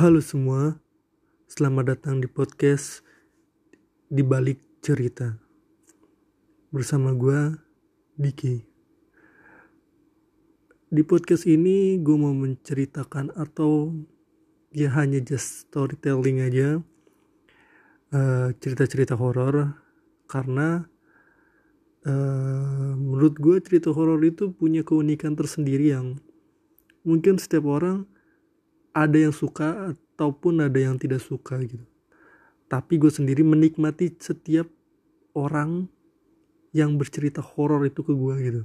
Halo semua, selamat datang di podcast di balik cerita bersama gue Diki. Di podcast ini gue mau menceritakan atau ya hanya just storytelling aja uh, cerita-cerita horor karena uh, menurut gue cerita horor itu punya keunikan tersendiri yang mungkin setiap orang ada yang suka ataupun ada yang tidak suka gitu. Tapi gue sendiri menikmati setiap orang yang bercerita horor itu ke gue gitu.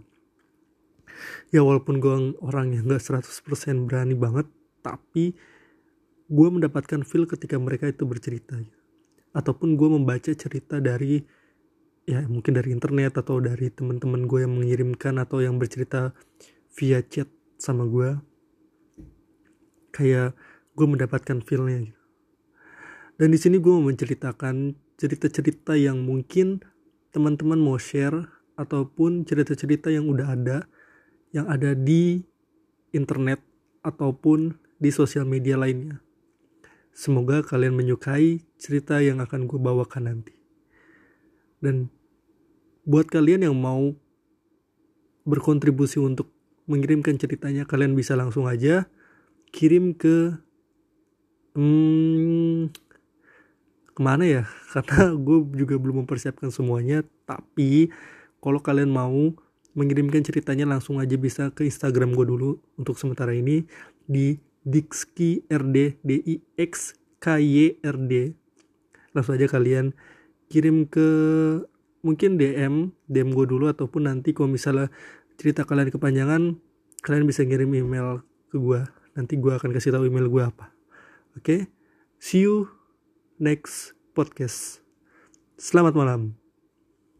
Ya walaupun gue orang yang gak 100% berani banget tapi gue mendapatkan feel ketika mereka itu bercerita gitu. ataupun gue membaca cerita dari ya mungkin dari internet atau dari teman-teman gue yang mengirimkan atau yang bercerita via chat sama gue kayak gue mendapatkan feelnya gitu. Dan di sini gue mau menceritakan cerita-cerita yang mungkin teman-teman mau share ataupun cerita-cerita yang udah ada yang ada di internet ataupun di sosial media lainnya. Semoga kalian menyukai cerita yang akan gue bawakan nanti. Dan buat kalian yang mau berkontribusi untuk mengirimkan ceritanya, kalian bisa langsung aja kirim ke hmm, ke mana ya? Karena gue juga belum mempersiapkan semuanya tapi kalau kalian mau mengirimkan ceritanya langsung aja bisa ke Instagram gue dulu untuk sementara ini di Dixki RD D I X K Y R D. Langsung aja kalian kirim ke mungkin DM DM gue dulu ataupun nanti kalau misalnya cerita kalian kepanjangan kalian bisa ngirim email ke gue nanti gue akan kasih tahu email gue apa. Oke? Okay? see you next podcast. Selamat malam